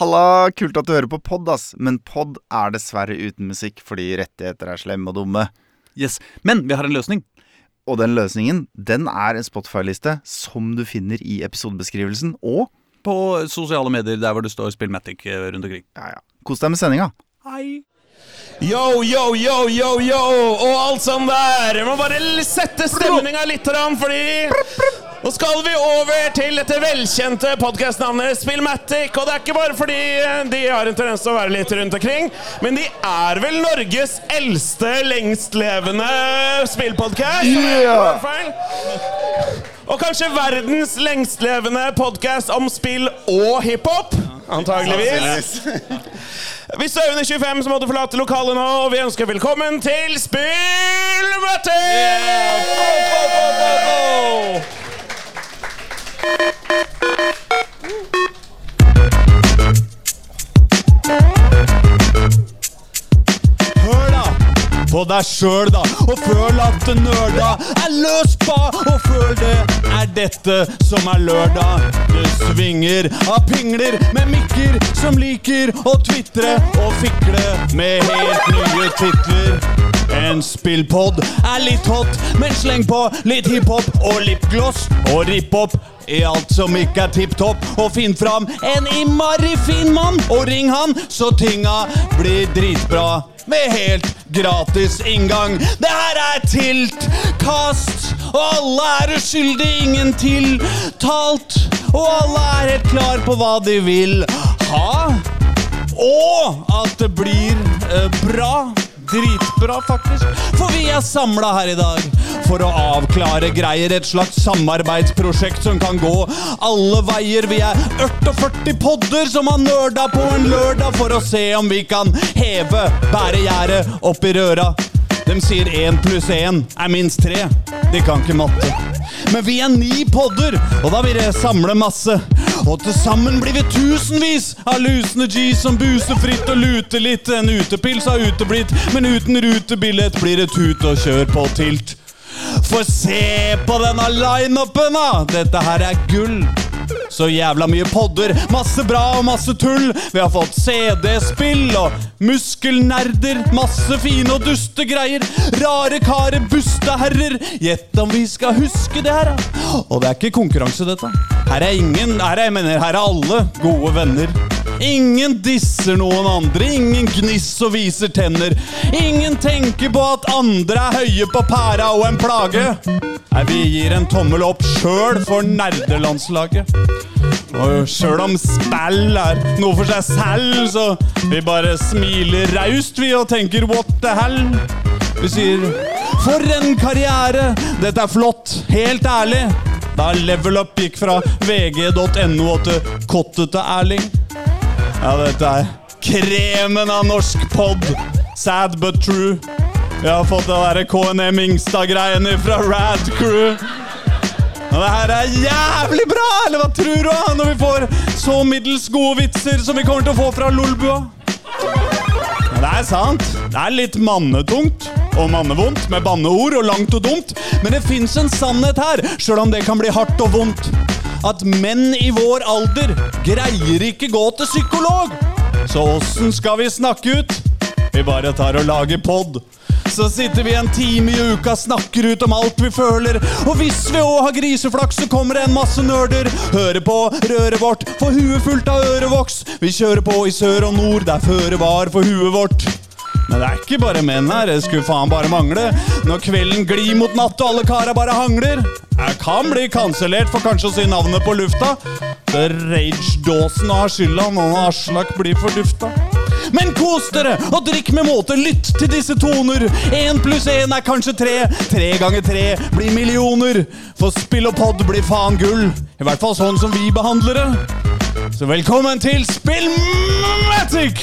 Halla, kult at du hører på pod, ass. Men pod er dessverre uten musikk fordi rettigheter er slemme og dumme. Yes, Men vi har en løsning. Og den løsningen, den er en Spotify-liste som du finner i episodebeskrivelsen. Og På sosiale medier der hvor det står Spillmatic eh, rundt omkring. ja, ja, kos deg med sendinga. Hei. Yo, yo, yo, yo, yo, og alt sånn der. Jeg må bare sette stemninga litt, fordi nå skal vi over til dette velkjente podkastnavnet Spillmatic. Og det er ikke bare fordi eh, de har en tendens til å være litt rundt omkring, men de er vel Norges eldste, lengstlevende spillpodkast? Ja. Og kanskje verdens lengstlevende podkast om spill og hiphop? Antageligvis. Hvis du er under 25, så må du forlate lokalet nå, og vi ønsker velkommen til Spillmøte! Hør da på deg sjøl, da, og føl at nerda er løst på, og føl det er dette som er lørdag. Det svinger av pingler med mikker som liker å tvitre og fikle med helt nye titler. En spillpod er litt hot, men sleng på litt hiphop og lipgloss og ripphopp i alt som ikke er tipp topp. Og finn fram en innmari fin mann, og ring han, så tinga blir dritbra. Med helt gratis inngang. Det her er tiltkast, og alle er uskyldige, ingen tiltalt. Og alle er helt klar på hva de vil ha. Og at det blir eh, bra. Dritbra, faktisk. For vi er samla her i dag for å avklare greier. Et slags samarbeidsprosjekt som kan gå alle veier. Vi er 48 podder som har nerda på en lørdag for å se om vi kan heve bæregjerdet opp i røra. De sier én pluss én er minst tre. De kan ikke matte. Men vi er ni podder, og da vil det samle masse. Og til sammen blir vi tusenvis av lusende G som buser fritt og luter litt. En utepils har uteblitt, men uten rutebillett blir det tut og kjør på tilt. For se på denne lineupen, da! Dette her er gull. Så jævla mye podder, masse bra og masse tull. Vi har fått CD-spill og muskelnerder, masse fine og duste greier. Rare karer, busteherrer. Gjett om vi skal huske det her, da. Og det er ikke konkurranse, dette. Her er ingen, her er, jeg mener, her er alle gode venner. Ingen disser noen andre, ingen gniss og viser tenner. Ingen tenker på at andre er høye på pæra og en plage. Nei, vi gir en tommel opp sjøl for nerdelandslaget. Og sjøl om spill er noe for seg selv, så vi bare smiler raust, vi, og tenker what the hell. Vi sier for en karriere! Dette er flott, helt ærlig. Da Level Up gikk fra vg.no til kottet til Erling. Ja, dette er kremen av norsk pod. Sad but true. Vi har fått det derre KNM Ingstad-greiene fra Rad Crew. Og det her er jævlig bra, eller hva tror du? Når vi får så middels gode vitser som vi kommer til å få fra Lolbua. Men det er sant. Det er litt mannetungt og mannevondt med banneord og langt og dumt. Men det fins en sannhet her, sjøl om det kan bli hardt og vondt. At menn i vår alder greier ikke gå til psykolog. Så åssen skal vi snakke ut? Vi bare tar og lager pod. Så sitter vi en time i uka, snakker ut om alt vi føler. Og hvis vi òg har griseflaks, så kommer det en masse nerder. Hører på røret vårt, får huet fullt av ørevoks. Vi kjører på i sør og nord, der føre var for huet vårt. Men det er ikke bare menn her, det skulle faen bare mangle. Når kvelden glir mot natt og alle kara bare hangler. Jeg kan bli kansellert for kanskje å si navnet på lufta. Det er Rage-dåsen har skylda når Aslak blir fordufta. Men kos dere og drikk med måte, lytt til disse toner. Én pluss én er kanskje tre. Tre ganger tre blir millioner. For spill og pod blir faen gull. I hvert fall sånn som vi behandler det. Så velkommen til Spillmatic!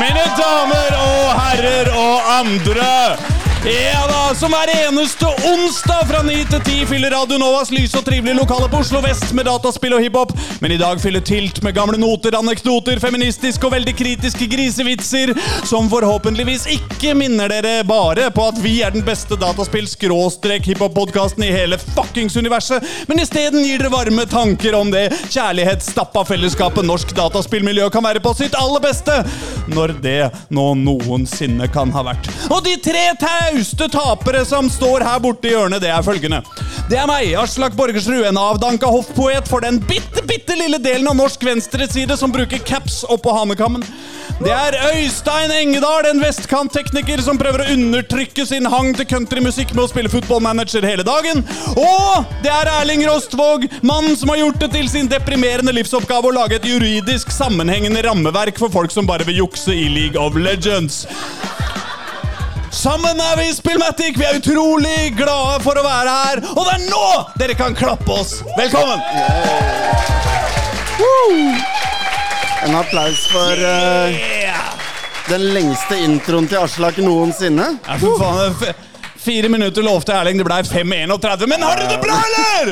Mine damer og herrer og andre. Ja da, Som hver eneste onsdag fra 9 til 10 fyller Radio Novas lyse og trivelige lokale på Oslo vest med dataspill og hiphop. Men i dag fyller Tilt med gamle noter, anekdoter, feministiske og veldig kritiske grisevitser, som forhåpentligvis ikke minner dere bare på at vi er den beste dataspill-hiphop-podkasten i hele fuckings universet, men isteden gir dere varme tanker om det kjærlighetsstappa fellesskapet norsk dataspillmiljø kan være på sitt aller beste, når det nå noensinne kan ha vært. Og de tre tauste tapere som står her borte i hjørnet, det er følgende. Det er meg, Aslak Borgersrud, en avdanka hoffpoet for den bitte, bitte lille delen av norsk venstreside som bruker caps oppå hanekammen. Det er Øystein Engedal, en vestkanttekniker som prøver å undertrykke sin hang til countrymusikk med å spille footballmanager hele dagen. Og det er Erling Rostvåg, mannen som har gjort det til sin deprimerende livsoppgave å lage et juridisk sammenhengende rammeverk for folk som bare vil jukse i League of Legends. Sammen er vi Spillmatic. Vi er utrolig glade for å være her. Og det er nå dere kan klappe oss velkommen! En applaus for uh, den lengste introen til Aslak noensinne. Ja, for faen, Fire minutter lovte Erling, det ble 5.31. Men har dere det bra, eller?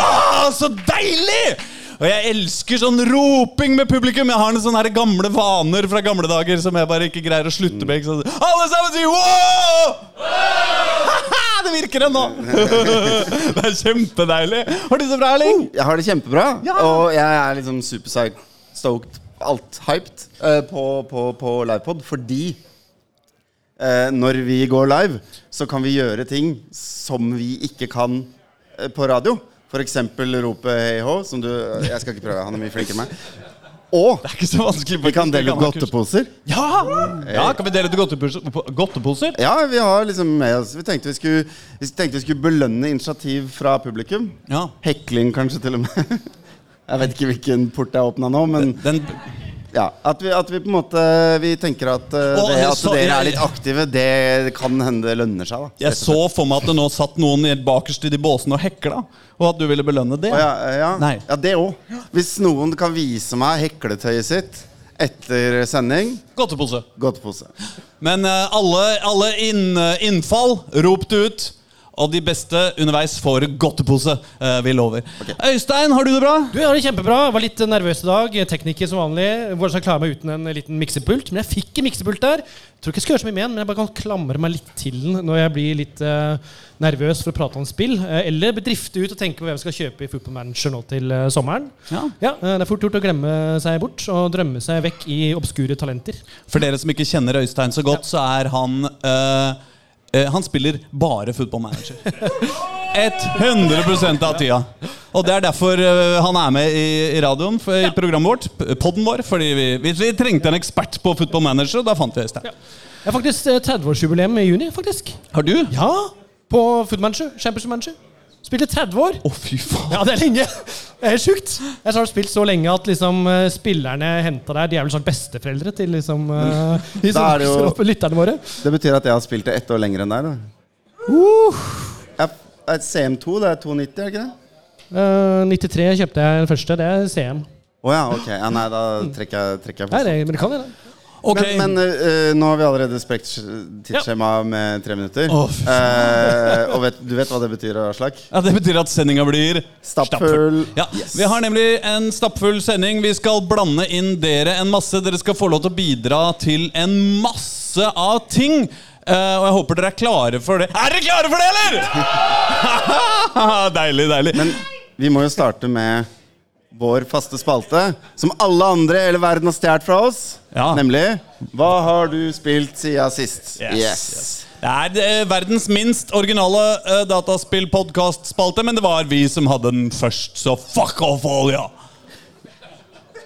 Ah, så deilig! Og jeg elsker sånn roping med publikum. Jeg har noen sånne gamle vaner fra gamle dager som jeg bare ikke greier å slutte med. Sant? Alle sammen sier wow! Det virker ennå! Det er kjempedeilig. Har du det bra, Erling? Jeg har det kjempebra, Ja. og jeg er liksom super stoked, alt hyped, eh, på, på, på livepod, fordi eh, når vi går live, så kan vi gjøre ting som vi ikke kan eh, på radio. Eksempel rope hei hå, som du Jeg skal ikke prøve, han er mye flinkere enn meg. Og Det er ikke så vanskelig. vi kan dele ut godteposer. Ja! ja! Kan vi dele ut godteposer? Ja, vi har liksom med oss Vi tenkte vi skulle, vi tenkte vi skulle belønne initiativ fra publikum. Ja. Hekling kanskje til og med. Jeg vet ikke hvilken port jeg åpna nå, men Den, ja, at, vi, at vi på en måte Vi tenker at uh, det at så- dere er litt aktive, det kan hende det lønner seg. da jeg så for meg at det nå satt noen i- bakerst i de båsene og hekla, og at du ville belønne det. Å, ja, ja. Nei. ja, det òg. Hvis noen kan vise meg hekletøyet sitt etter sending, Godtepose. godtepose. Men uh, alle, alle inn, innfall, rop det ut. Og de beste underveis får godtepose. eh, vi lover. Øystein, har du det bra? Du, jeg har det kjempebra. Jeg var litt nervøs i dag. Tekniker som vanlig. Hvordan skal jeg klare meg uten en liten miksepult? Men jeg fikk en miksepult der. Jeg tror ikke jeg skal gjøre så mye med den, men jeg bare kan klamre meg litt til den når jeg blir litt uh, nervøs for å prate om spill. Uh, eller drifte ut og tenke på hvem jeg skal kjøpe i Football Manager nå til uh, sommeren. Ja. Ja, Det er fort gjort å glemme seg bort og drømme seg vekk i obskure talenter. For dere som ikke kjenner Øystein så godt, så er han Han spiller bare football manager. 100% av tida. Og det er derfor eh, han er med i, radioen, i programmet vårt, podden vår. Fordi vi, vi, trengte en ekspert på football manager, og da fant vi Øystein. Jeg har faktisk eh, 30-årsjubileum i juni. faktisk Har du? Ja, På Football Manager. Championship Manager. Spilte 30 år. fy faen. Ja, det er lenge. Det er helt sjukt. Jeg har spilt så lenge at liksom, eh, spillerne henta der, de er vel sånn besteforeldre til liksom, eh, de som jo- lytterne våre. Det betyr at jeg har spilt det ett år lenger enn deg. da Jeg er CM2, det er 290, er det ikke det? Uh, 93 kjøpte jeg den første. Det er CM. Å ja, ok. Ja, nei, da trekker jeg, trekker jeg på. Nei, det, men det kan jeg, det. Ok. Men, men uh, nå har vi allerede sprekt tidsskjemaet med tre minutter. Oh, Eh, og vet, du vet hva det betyr, Aslak? Ja, Det betyr at sendinga blir Stappfull. Ja, Yes. Vi har nemlig en stappfull sending. Vi skal blande inn dere en masse. Dere skal få lov til å bidra til en masse av ting. Uh, og jeg håper dere er klare for det. Er dere klare for det, eller?! deilig, deilig. Men vi må jo starte med vår faste spalte, som alle andre i hele verden har stjålet fra oss. Ja. Nemlig Hva har du spilt siden sist? Yes, Det er eh, verdens minst originale uh, dataspill-podkast-spalte, men det var vi som hadde den først, så fuck off all, ja.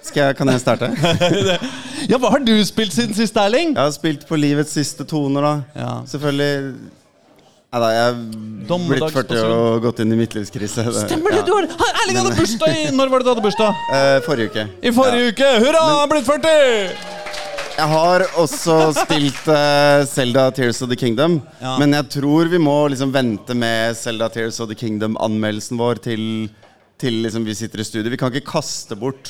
Skal jeg, kan jeg starte? Ja, Hva har du spilt siden sist, Erling? Jeg har spilt på livets siste toner, da. Ja. Selvfølgelig Nei da, jeg er blitt 40 og gått inn i midtlivskrise. Det- Stemmer det! ja. du har Han Erling hadde bursdag i Når var det du hadde bursdag? Eh, forrige uke. I forrige uke! Hurra, han har blitt 40! Jeg har også spilt uh, Zelda Tears of the Kingdom. Ja. Men jeg tror vi må liksom vente med Zelda Tears of the Kingdom-anmeldelsen vår til, til liksom vi sitter i studio. Vi kan ikke kaste bort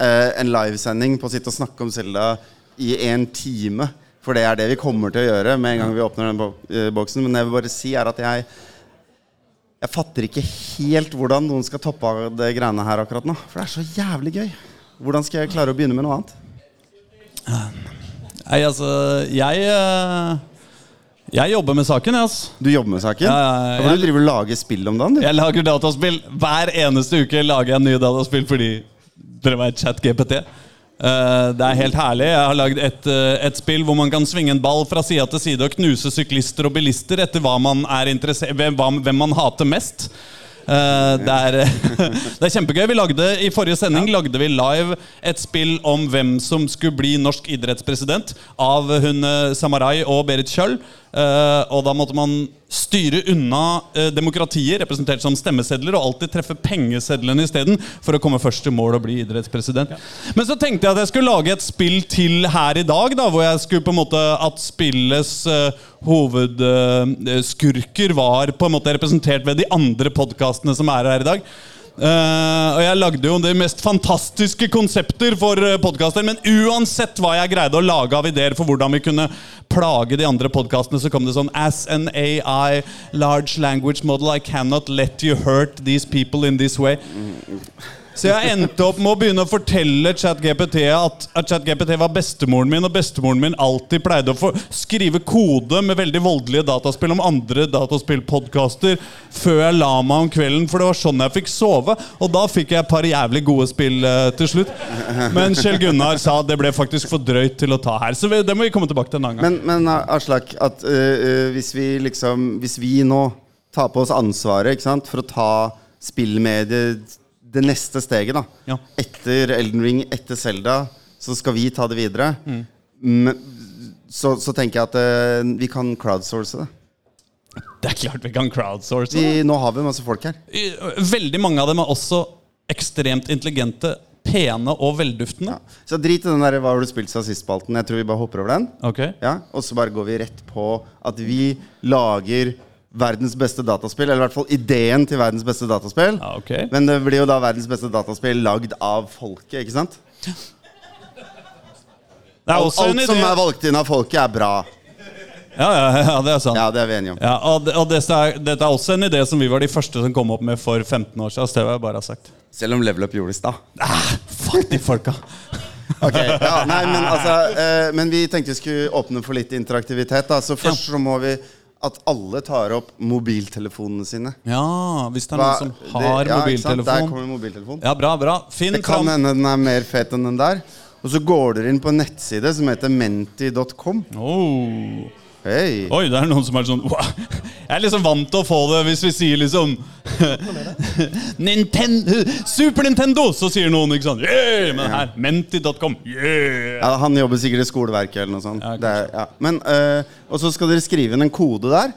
uh, en livesending på å sitte og snakke om Zelda i en time. For det er det vi kommer til å gjøre med en gang vi åpner den eh, boksen. Men det jeg vil bare si, er at jeg Jeg fatter ikke helt hvordan noen skal toppe av det greiene her akkurat nå. For det er så jævlig gøy. Hvordan skal jeg klare å begynne med noe annet? Nei, altså Jeg eh, Jeg jobber med saken, jeg, altså. Du jobber med saken? Ja, ja, ja. Du driver og lage spill om dagen, du. Jeg lager dataspill. Hver eneste uke lager jeg en ny dataspill fordi dere vet ChatGPT. Uh, det er helt herlig. Jeg har lagd et, eh, et spill hvor man kan svinge en ball fra side til side og knuse syklister og bilister etter hva man er hvem, man hater mest. Eh, det, er, det er kjempegøy. Vi lagde, I forrige sending lagde vi live et spill om hvem som skulle bli norsk idrettspresident av hun eh, Samarai og Berit Kjøll. Eh, og da måtte man styre unna uh, demokratiet, representert som stemmesedler, og alltid treffe pengesedlene isteden for å komme først til mål og bli idrettspresident. Men så tenkte jeg at jeg skulle lage et spill til her i dag, da, hvor jeg skulle på en måte at spillets uh, hovedskurker var på en måte representert ved de andre podkastene som er her i dag. Eh, og jeg lagde jo de mest fantastiske konsepter for uh, podkaster. Men uansett hva jeg greide å lage av ideer for hvordan vi kunne plage de andre podkastene, så kom det sånn As an AI large language model, I cannot let you hurt these people in this way. Så jeg endte opp med å begynne å fortelle ChatGPT at, at ChatGPT var bestemoren min, og bestemoren min alltid pleide å få skrive kode med veldig voldelige dataspill om andre dataspillpodkaster før jeg la meg om kvelden, for det var sånn jeg fikk sove. Og da fikk jeg et par jævlig gode spill uh, til slutt. Men Kjell Gunnar sa det ble faktisk for drøyt til å ta her. Så vi, det må vi komme tilbake til en annen gang. Men, men Aslak, at øh, hvis vi liksom Hvis vi nå tar på oss ansvaret sant, for å ta spillmediet det neste steget, da Ja. Etter Elden Ring, etter Zelda, så skal vi ta det videre. Men, så, så tenker jeg at uh, vi kan crowdsource det. Det er klart vi kan crowdsource. Vi, nå har vi masse folk her. Veldig mange av dem er også ekstremt intelligente, pene og velduftende. Ja. Så drit i den der 'hva har du spilt siden sist'-spalten. Jeg tror vi bare hopper over den. Ok Ja, Og så bare går vi rett på at vi lager verdens beste dataspill. Eller i hvert fall ideen til verdens beste dataspill. Ja, okay. Men det blir jo da verdens beste dataspill lagd av folket, ikke sant? Det er Alt, som er valgt inn av folket, er bra. Ja, ja, ja, det er sant. Ja, det er vi enige om. Ja, og det- og dette er, dette er også en idé som vi var de første som kom opp med for 15 år siden. Det vil jeg bare ha sagt. Selv om Level Up gjorde det i stad. Fuck de folka. Ok, ja, nei, men, altså, eh, men vi tenkte vi skulle åpne for litt interaktivitet. Da. Så først så må vi at alle tar opp mobiltelefonene sine. Ja, hvis det er noen som har det- ja, mobiltelefon. Der kommer mobiltelefon. Ja, bra, bra. Finn Det kan fram hende den er mer fet enn den der. Og så går dere inn på en nettside som heter menti.com. oh. Hei. Oi, det er noen som er sånn wow. Jeg er liksom vant til å få det hvis vi sier liksom Nintendo, Super Nintendo! Så sier noen ikke sånn yeah! Men her, menti.com. Yeah! Ja, han jobber sikkert i skoleverket eller noe sånt. Ja, det er, ja. Men, uh, og så skal dere skrive inn en kode der.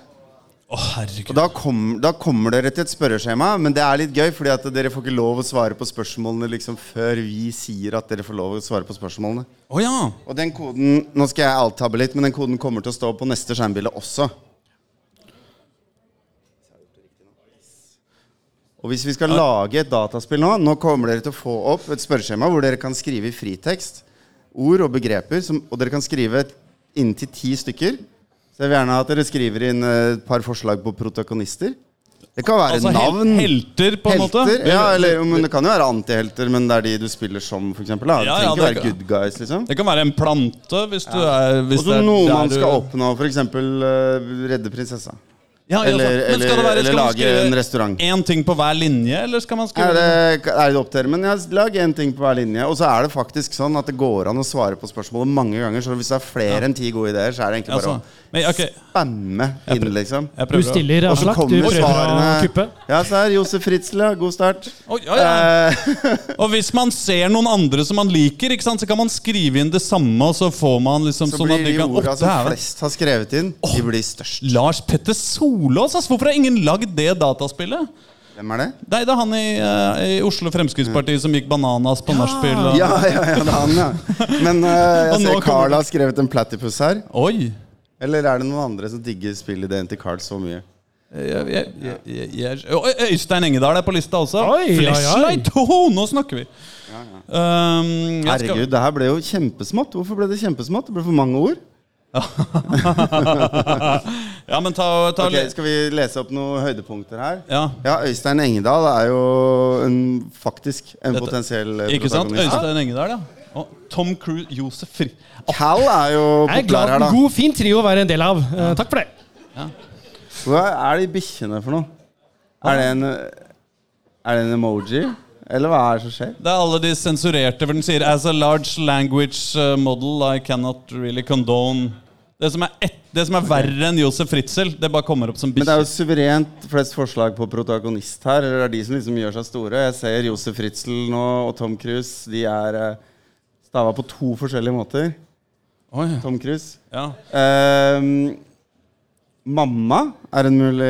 Herregud. Og da, kom, da kommer dere til et spørreskjema, men det er litt gøy, fordi at dere får ikke lov å svare på spørsmålene liksom før vi sier at dere får lov å svare på spørsmålene. Oh, ja. Og den koden Nå skal jeg alttabbe litt, men den koden kommer til å stå på neste skjermbilde også. Og hvis vi skal lage et dataspill nå Nå kommer dere til å få opp et spørreskjema hvor dere kan skrive i fritekst ord og begreper, som, og dere kan skrive inntil ti stykker. Så jeg vil gjerne at dere skriver inn eh, et par forslag på protagonister. Det kan være Altså navn. helter, på en måte? Ja, eller, men Det kan jo være antihelter, men det er de du spiller som, f.eks. Det Ja, trenger ja, ikke være good guys, liksom. Det kan være en plante, hvis du er hvis Også er noe man man du- skal oppnå, f.eks. Uh, redde prinsessa. Ja, ja, Eller, skal eller, være- eller skal lage en restaurant. Én ting på hver linje, eller skal man Er skrive det, er det opp til dere? Men lag én ting på hver linje. Og så er det faktisk sånn at det går an å svare på spørsmålet mange ganger. Så hvis det er flere enn ti gode ideer, så er det egentlig bare Altså, men, okay. å spamme inn, liksom. jeg Du stiller, Og så Du prøver å svarene kuppe. Ja, se her. Josef Fritzl, ja. God start. Oh, ja, ja. Og hvis man ser noen andre som man liker, ikke sant, så kan man skrive inn det samme, og så får man liksom så sånn at blir de kan orda som flest har skrevet inn, de blir størst. Lars Petter Solås, Altså, Hvorfor har ingen lagd det dataspillet? Hvem er det? Nei, det er han i, uh, i Oslo Fremskrittsparti som gikk bananas på nachspiel. og- Ja, ja, ja, det er han, ja. Men uh, jeg ser Carl har skrevet en platypus her. Oi! Eller er det noen andre som digger spillideen til Carl så mye? Jeg, jeg, jeg, jeg, jeg, Øystein Engedal er på lista også. Oi, oi, oi. Flashlight! Nå snakker vi! Um, jeg skal- Herregud, det her ble jo kjempesmått. Hvorfor ble det kjempesmått? Det ble for mange ord. Ja, men ta, ta okay, Skal vi lese opp noen høydepunkter her? Ja, Ja, Øystein Engedal er jo en, faktisk en Dette- potensiell eh, ikke sant? protagonist. Øystein Engedal, ja. Og Tom Cruise, Josef Fri... Cal er jo populær her, da. god, fin trio å være en del av. Eh, takk for det. Hva er de bikkjene for noe? Er det en Er det en emoji? Eller hva er det som skjer? Det er alle de sensurerte, for den sier As a large language uh, model, I cannot really condone Det som er, et, det som er verre enn Josef Fritzel, det bare kommer opp som Men det er jo suverent flest forslag på protagonist her. Eller det er de som liksom gjør seg store. Jeg ser Josef Fritzel nå og Tom Cruise. De er uh, stava på to forskjellige måter. Oi, Tom Cruise. ja. Um, mamma er en mulig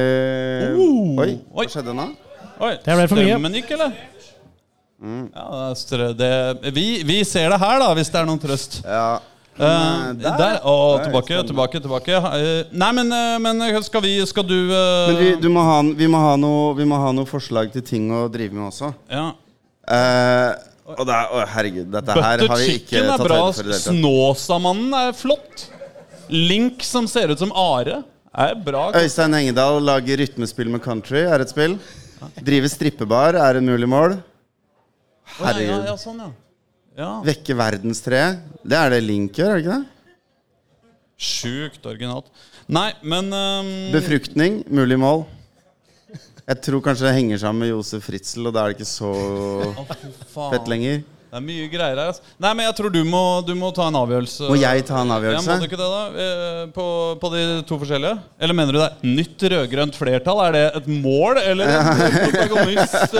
Oh, Oi, hva skjedde nå? Oi, Det ble for mye. Strømmen gikk, eller? Mm. Ja, det er strø, det, vi, vi ser det her, da, hvis det er noen trøst. Ja. Uh, der. der. Å, Der, tilbake, tilbake, tilbake. Uh, nei, men, uh, men skal vi Skal du Men vi, du må ha, vi, må ha noe, vi må ha noe forslag til ting å drive med også. ja. Eh, og det er, å, herregud, dette her har vi ikke tatt høyde for Butter chicken er bra. Snåsamannen er flott. Link som ser ut som Are, er bra. Øystein Engedal lager rytmespill med country, er et spill. Drive strippebar er en mulig mål. Herregud. ja, ja, ja, sånn, ja. ja. Vekke verdenstreet. Det er det Link gjør, er det ikke det? Sjukt originalt. Nei, men um... Befruktning, mulig mål. Jeg tror kanskje det henger sammen med Josef Fritzel, og da er det ikke så fett lenger. Det er mye greier her. Altså. Nei, men jeg tror du må, du må ta en avgjørelse. Må jeg ta en avgjørelse? Ja, må du ikke det, da? Eh, På, på de to forskjellige? Eller mener du det er nytt rød-grønt flertall? Er det et mål, eller en protagonist?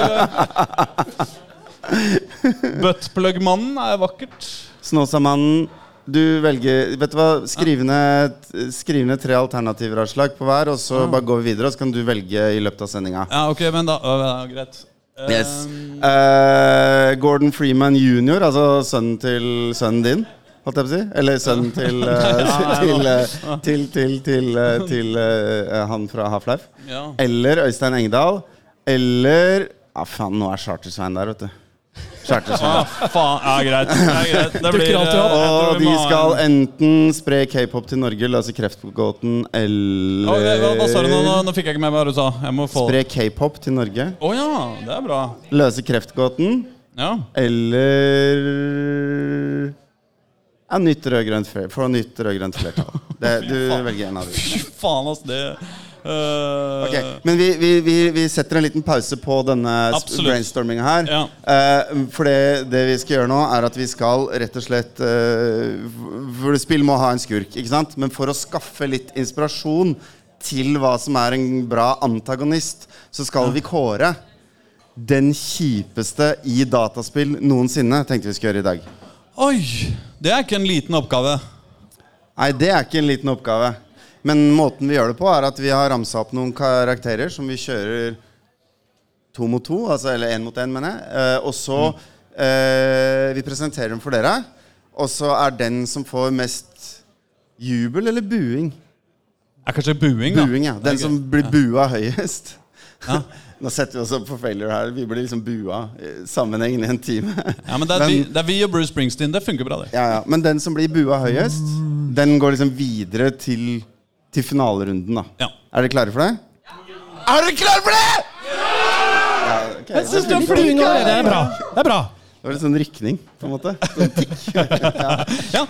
Buttplug-mannen er vakkert. Snåsamannen, du velger Vet du hva? Skriv ned, tre alternativer av slag på hver, og så bare går vi videre, og så kan du velge i løpet av sendinga. Ja, ok, men da øh, ja, Greit. Eh, Yes. Uh, Gordon Freeman jr., altså sønnen til sønnen din, holdt jeg på å si? Eller sønnen til uh, til, til, til, til, uh, til han fra Half-Life. ja. Eller Øystein Engdahl. Eller Ja, faen, nå er Charter-Svein der, vet du. Charter-Svein. Ah, faen, ja, greit. Ja, greit. Det tror Og de skal enten spre k-pop til Norge, løse kreftgåten, eller Å, hva, hva sa du nå? nå? Fikk jeg ikke med meg hva du sa. Jeg må få Spre k-pop til Norge, Å ja, det er bra. løse kreftgåten, Ja. eller ja, nytt rød-grønt flertall. Få nytt rød-grønt flertall. Det, du velger en av dem. Fy faen, ass. Det øh, Ok, Men vi, vi, vi, vi setter en liten pause på denne brainstorminga her. Ja. Uh, for det, det vi skal gjøre nå, er at vi skal rett og slett uh, For spill må ha en skurk, ikke sant? Men for å skaffe litt inspirasjon til hva som er en bra antagonist, så skal vi kåre den kjipeste i dataspill noensinne, tenkte vi skulle gjøre i dag. Oi! Det er ikke en liten oppgave. Nei, det er ikke en liten oppgave. Men måten vi gjør det på, er at vi har ramsa opp noen karakterer som vi kjører to mot to, altså, eller én mot én, mener jeg. Eh, og så eh, Vi presenterer dem for dere. Og så er den som får mest jubel eller buing Er kanskje buing, da. Buing, ja. Den som blir bua høyest. Ja. Nå setter vi oss opp for failure her. Vi blir liksom bua eh, sammenhengende i en time. Ja, men det er, Men- vi, det er vi og Bruce Springsteen. Det funker bra, det. Ja, ja. Men den som blir bua høyest, den går liksom videre til, til finalerunden, da. Ja. Er dere klare for det? Er dere klare for det?! Ja, okay. Jeg synes du er flink. allerede. Det er bra. Det er bra. Det var litt sånn rykning, på en måte. Sånn tikk. Ja.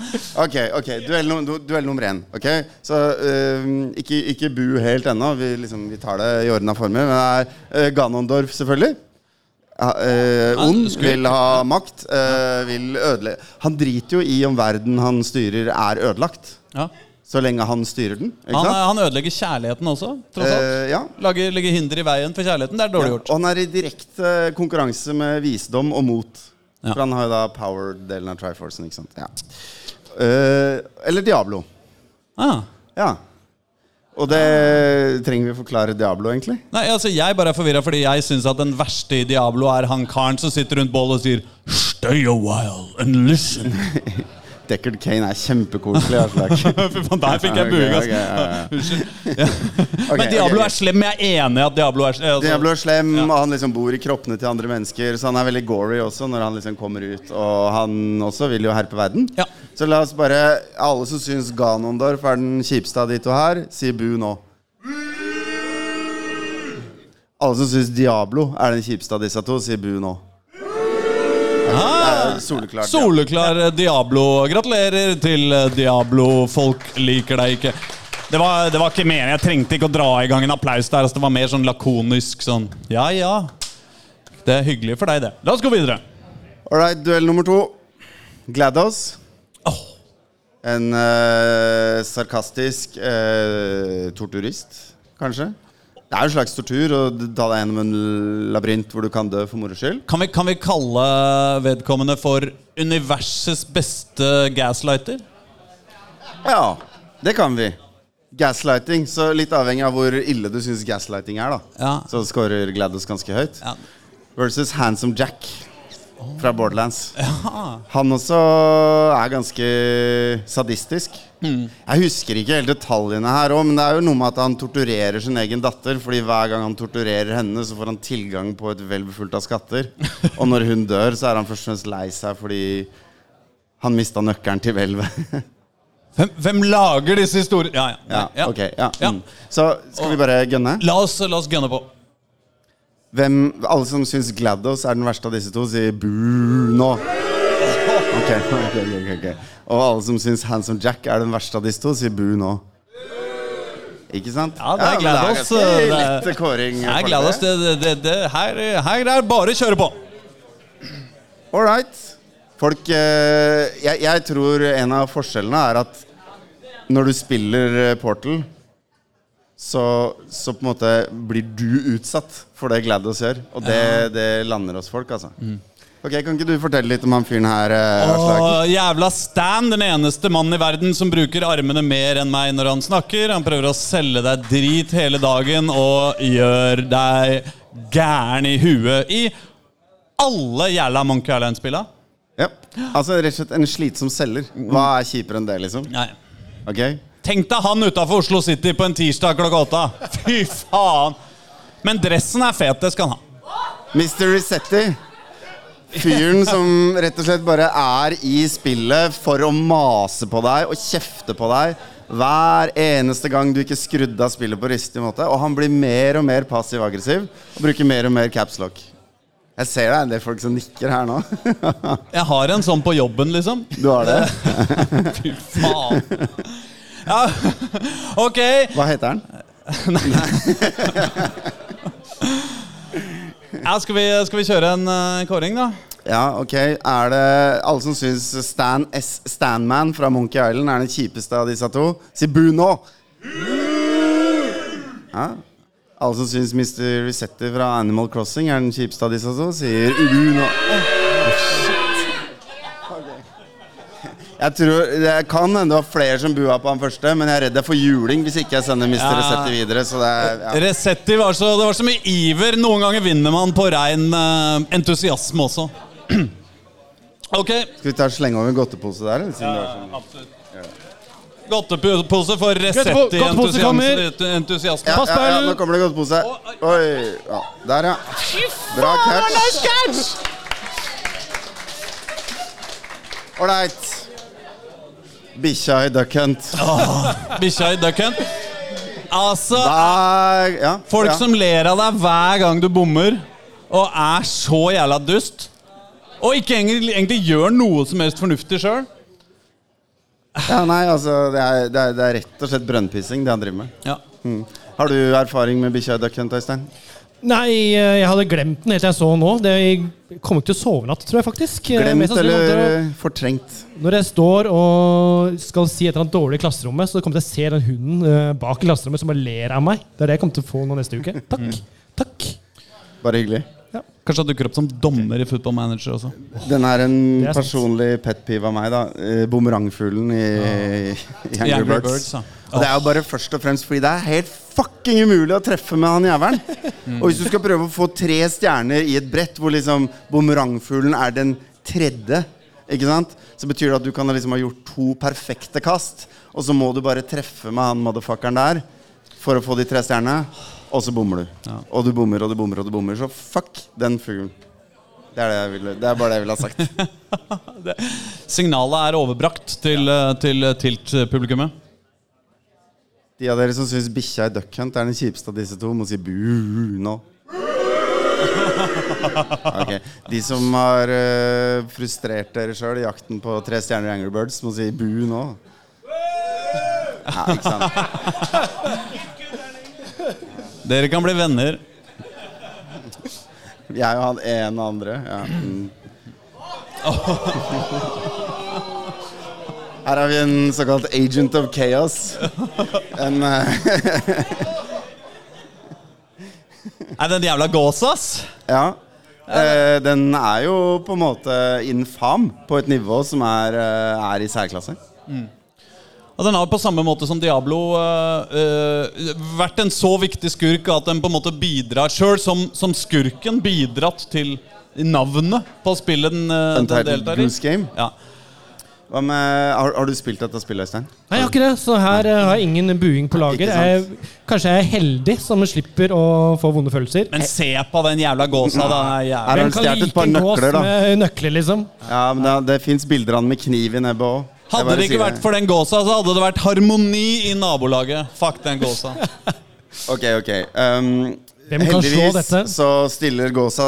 Ok, ok, duell, num- duell nummer én. Ok, Så uh, ikke, ikke bu helt ennå. Vi, liksom, vi tar det i ordna former. Men det er uh, Ganondorf, selvfølgelig. Uh, eh, ond, vil ha makt. uh, vil ødelegge Han driter jo i om verden han styrer, er ødelagt. Ja. Så lenge han styrer den. Han, sant? han ødelegger kjærligheten også, tross alt. Uh, ja. Lager, legger hinder i veien for kjærligheten. Det er dårlig Ja, gjort. og han er i direkte konkurranse med visdom og mot. Ja. For han har jo da power-delen av Triforcen. ikke sant? Ja. Uh, eller Diablo. Ah. Ja. Og det trenger vi å forklare Diablo, egentlig? Nei, altså Jeg bare er forvirra fordi jeg syns at den verste i Diablo er han karen som sitter rundt bålet og sier Stay a while and listen. Deckard Kane er kjempekoselig. Aslak. Fy faen, der fikk jeg buing, altså. Unnskyld. Men Diablo er slem. Jeg er enig i at Diablo er slem. Altså, Diablo er slem, og han liksom bor i kroppene til andre mennesker. Så han er veldig gory også når han liksom kommer ut. Og han også vil jo herpe verden. Ja. Så la oss bare Alle som syns Ganondorf er den kjipeste av de to her, si bu nå. Alle som syns Diablo er den kjipeste av disse to, si bu nå. Soleklar, soleklart. ja. Soleklar Diablo. Gratulerer til Diablo. Folk liker deg ikke. Det var, det var ikke meningen. Jeg trengte ikke å dra i gang en applaus der. Altså, det var mer sånn lakonisk sånn Ja, ja. Det er hyggelig for deg, det. La oss gå videre. All right, duell nummer to. GLaDOS. Oh. En uh, sarkastisk uh, torturist, kanskje. Det er jo en slags tortur å ta deg gjennom en labyrint hvor du kan dø for moro skyld. Kan vi, kan vi kalle vedkommende for universets beste gaslighter? Ja, det kan vi. Gaslighting. Så litt avhengig av hvor ille du syns gaslighting er, da. Ja. Så scorer Gladys ganske høyt. Ja. Versus Handsome Jack fra Borderlands. Han også er ganske sadistisk. Jeg husker ikke helt detaljene her òg, men det er jo noe med at han torturerer sin egen datter. Fordi hver gang han torturerer henne, så får han tilgang på et hvelv fullt av skatter. Og når hun dør, så er han først og fremst lei seg fordi han mista nøkkelen til hvelvet. Hvem, hvem lager disse historiene? Ja, ja. ja, ok, ja. Ja. Mm. Så skal vi bare gønne? La oss, la oss gønne på. Hvem, alle som syns GLaDOS er den verste av disse to, sier bu nå. Okay, okay, okay, ok Og alle som syns Handsome Jack er den verste av disse to, sier bu nå. Ikke sant? Ja, det er GLaDOS, Ja, det er- kåring. Gleder oss. Det, det, det, det, her, her er bare å kjøre på. All right. Folk eh, jeg, jeg tror en av forskjellene er at når du spiller eh, Portal, så, så på en måte blir du utsatt for det Gladys gjør. Og det, det lander hos folk, altså. Ok, Kan ikke du fortelle litt om han fyren her? eh, Åh, jævla Stan, den eneste mannen i verden som bruker armene mer enn meg når han snakker. Han prøver å selge deg drit hele dagen og gjør deg gæren i huet i alle jævla Monkey Island-spilla. Ja. Altså rett og slett en slitsom selger. Hva er kjipere enn det, liksom? Nei. Ok? Tenk deg han utafor Oslo City på en tirsdag klokka åtte. Fy faen! Men dressen er fet, det skal han ha. Mr. Resetti. Fyren som rett og slett bare er i spillet for å mase på deg og kjefte på deg hver eneste gang du ikke skrudde av spillet på riktig måte. Og han blir mer og mer passiv-aggressiv og bruker mer og mer capslock. Jeg ser det er en del folk som nikker her nå. Jeg har en sånn på jobben, liksom. Du har det? Fy faen. Ja, ok. Hva heter han? Ja, skal, vi, skal vi kjøre en uh, kåring, da? Ja, ok. Er det alle som syns Stan S. Stanman fra Monkey Island er den kjipeste av disse to? Si bu nå! Ja. Alle som syns Mr. Resetter fra Animal Crossing er den kjipeste av disse to, sier bu nå. Jeg tror, Det kan hende det var flere som bua på han første, men jeg er redd jeg får juling hvis ikke jeg sender Mr. Ja. Resetti videre. Så det er, ja. Resetti var så, det var så mye iver. Noen ganger vinner man på rein uh, entusiasme også. ok. Skal vi ta slenge over en godtepose der? ja, siden det var sånn? Godtepose for Resetti Godtepose kommer. entusiasme. Ja, ja, ja, nå kommer det godtepose. Oi, ja. Der, ja. Bra catch. Ålreit. Bikkja i Duck Hunt. Bikkja i ducken. Altså, hver, ja. folk ja. som ler av deg hver gang du bommer, og er så jævla dust, og ikke egentlig, egentlig gjør noe som helst fornuftig sjøl. ja, Nei, altså, det er, det, er, det er rett og slett brønnpissing, det han driver med. Ja. Mm. Har du erfaring med bikkja i Duck Hunt, Øystein? Nei, eh, jeg hadde glemt den helt til jeg så den nå. Det jeg kommer ikke til å sove i natt, tror jeg faktisk. Eh, Glemt eller fortrengt? Når jeg står og skal si et eller annet dårlig i klasserommet, så kommer jeg til å se den hunden eh, bak i klasserommet som bare ler av meg. Det er det jeg kommer til å få nå neste uke. Takk. Takk. Bare hyggelig. Kanskje han dukker opp som dommer i Football Manager også. Den er en er personlig pet peeve av meg, da. Eh, Bumerangfuglen i, i I Angry Birds. ja. Og det er jo bare først og fremst fordi det er helt fucking umulig å treffe med han jævelen. Og hvis du skal prøve å få tre stjerner i et brett hvor liksom bumerangfuglen er den tredje, ikke sant? så betyr det at du kan liksom ha gjort to perfekte kast, og så må du bare treffe med han motherfuckeren der for å få de tre stjernene, og så bommer du. Og du bommer og du bommer og du bommer. Så fuck den fuglen. Det er, det, jeg ville, det er bare det jeg ville ha sagt. Signalet er overbrakt til, ja. til Tilt-publikummet. De av dere som syns bikkja i Duck Hunt er den kjipeste av disse to, må si bu nå. Ok, De som har uh, frustrert dere sjøl i jakten på tre stjerner i Angry Birds, må si bu nå. Nei, ikke sant? Dere kan bli venner. Jeg og han ene andre. Ja. Mm. Her har vi en såkalt agent of chaos. En eh, Nei, den jævla gåsa, ass! Ja. Eh, den er jo på en måte infam på et nivå som er, eh, er i særklasse. Og den har på samme måte som Diablo øh, vært en så viktig skurk at den på en måte bidrar sjøl som, som skurken bidratt til navnet på spillet den, øh, den deltar i. Game. Ja. Hva med, har, har du spilt dette spillet, Øystein? Nei, jeg har ikke det, så her uh, har jeg ingen buing på lager. Jeg, kanskje jeg er heldig som slipper å få vonde følelser. Men se på den jævla gåsa. da. Jævla. Her har Hvem kan stjålet et like par en gås nøkler, da. med nøkler, liksom? Ja, men Det, det fins bilder av han med kniv i nebbet òg. Hadde det ikke vært for den gåsa, så hadde det vært harmoni i nabolaget. Fuck den gåsa. Ok, ok. Um, Hvem kan slå heldigvis dette? så stiller gåsa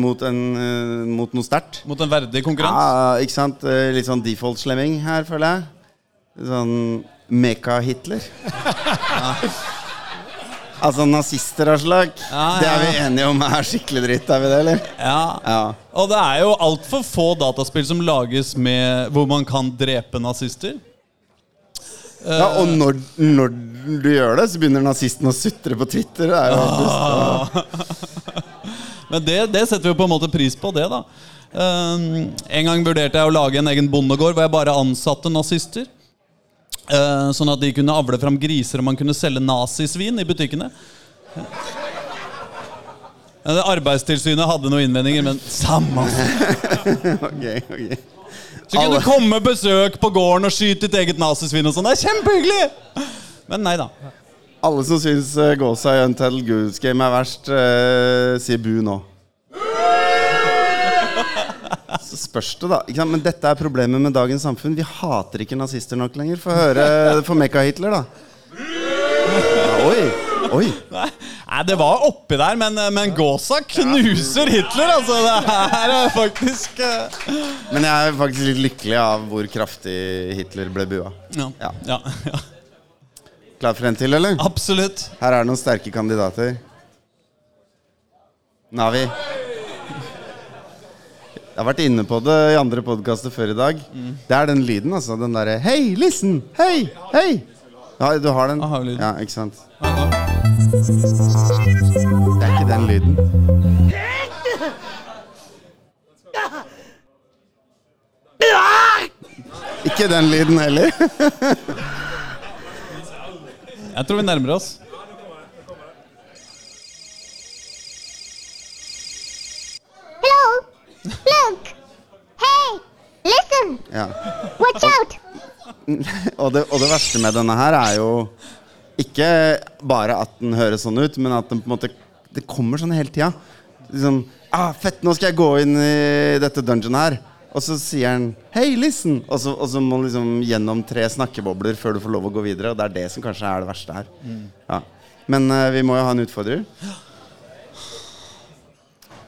mot, en, uh, mot noe sterkt. Mot en verdig konkurrent. Ja, ikke sant? Eh, Litt sånn default-slemming her, føler jeg. Sånn Meka-Hitler. Altså nazister av slag. Ja, Det er vi enige om er skikkelig dritt, er vi det, eller? Ja. Ja. Og det er jo altfor få dataspill som lages med hvor man kan drepe nazister. ja og når, når du gjør det, så begynner nazisten å sutre på Twitter. Det er jo dust. Men det, det setter vi jo på en måte pris på, det, da. Um, en gang vurderte jeg å lage en egen bondegård hvor jeg bare ansatte nazister. Uh, sånn at de kunne avle fram griser og man kunne selge nazisvin i butikkene. Arbeidstilsynet hadde noen innvendinger, men samme okay, okay. Så kunne du komme besøk på gården og skyte ditt eget nazisvin og sånn. Det er kjempehyggelig! Men nei da. Alle som syns uh, gåsa i Untitled Goose Game er verst, uh, sier bu nå. Så spørs det, da. Men dette er problemet med dagens samfunn. Vi hater ikke nazister nok lenger. Få høre for Mekka-Hitler, da. Ja, oi. Oi. Nei, det var oppi der, men, men gåsa knuser Hitler, altså. Det her er faktisk eh, Men jeg er faktisk litt lykkelig av hvor kraftig Hitler ble bua. ja. Ja. Ja, ja. Klar for en til, eller? Absolutt. Her er det noen sterke kandidater. Navi. Jeg har vært inne på det i andre podkaster før i dag. Det er den lyden, altså. Den derre Hei, listen! Hei! Hei! Ja, du har den? Aha. Ja, ikke sant? Det er ikke den lyden. Ikke den lyden heller. Jeg tror vi nærmer oss. Hello? Look! Hey! Listen! Ja. Watch out! Og det, og det verste med denne her er jo ikke bare at den høres sånn ut, men at den på en måte Det kommer sånn hele tida. Liksom ah, 'Fett, nå skal jeg gå inn i dette dungeonet her.' Og så sier han 'Hei, listen!' Og så, og så må du liksom gjennom tre snakkebobler før du får lov å gå videre. Og det er det som kanskje er det verste her. Ja. Men uh, vi må jo ha en utfordrer.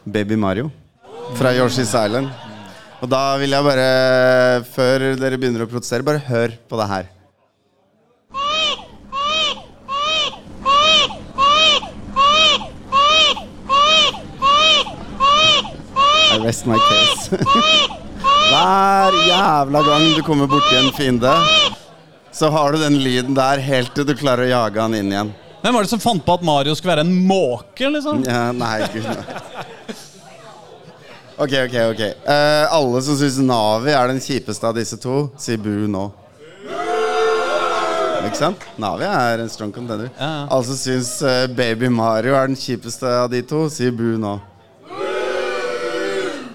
Baby Mario fra Yoshi's Island. Og da vil jeg bare, før dere begynner å protestere, bare hør på det her. I rest my case. Hver jævla gang du kommer borti en fiende, så har du den lyden der helt til du klarer å jage han inn igjen. Hvem var det som fant på at Mario skulle være en måke? liksom? Ja, nei, gud nei. Ok, ok, ok. Uh, alle som syns Navi er den kjipeste av disse to, sier bu nå. Ikke sant? Navi er en strong contender. Ja, ja. Alle som syns uh, Baby Mario er den kjipeste av de to, sier bu nå.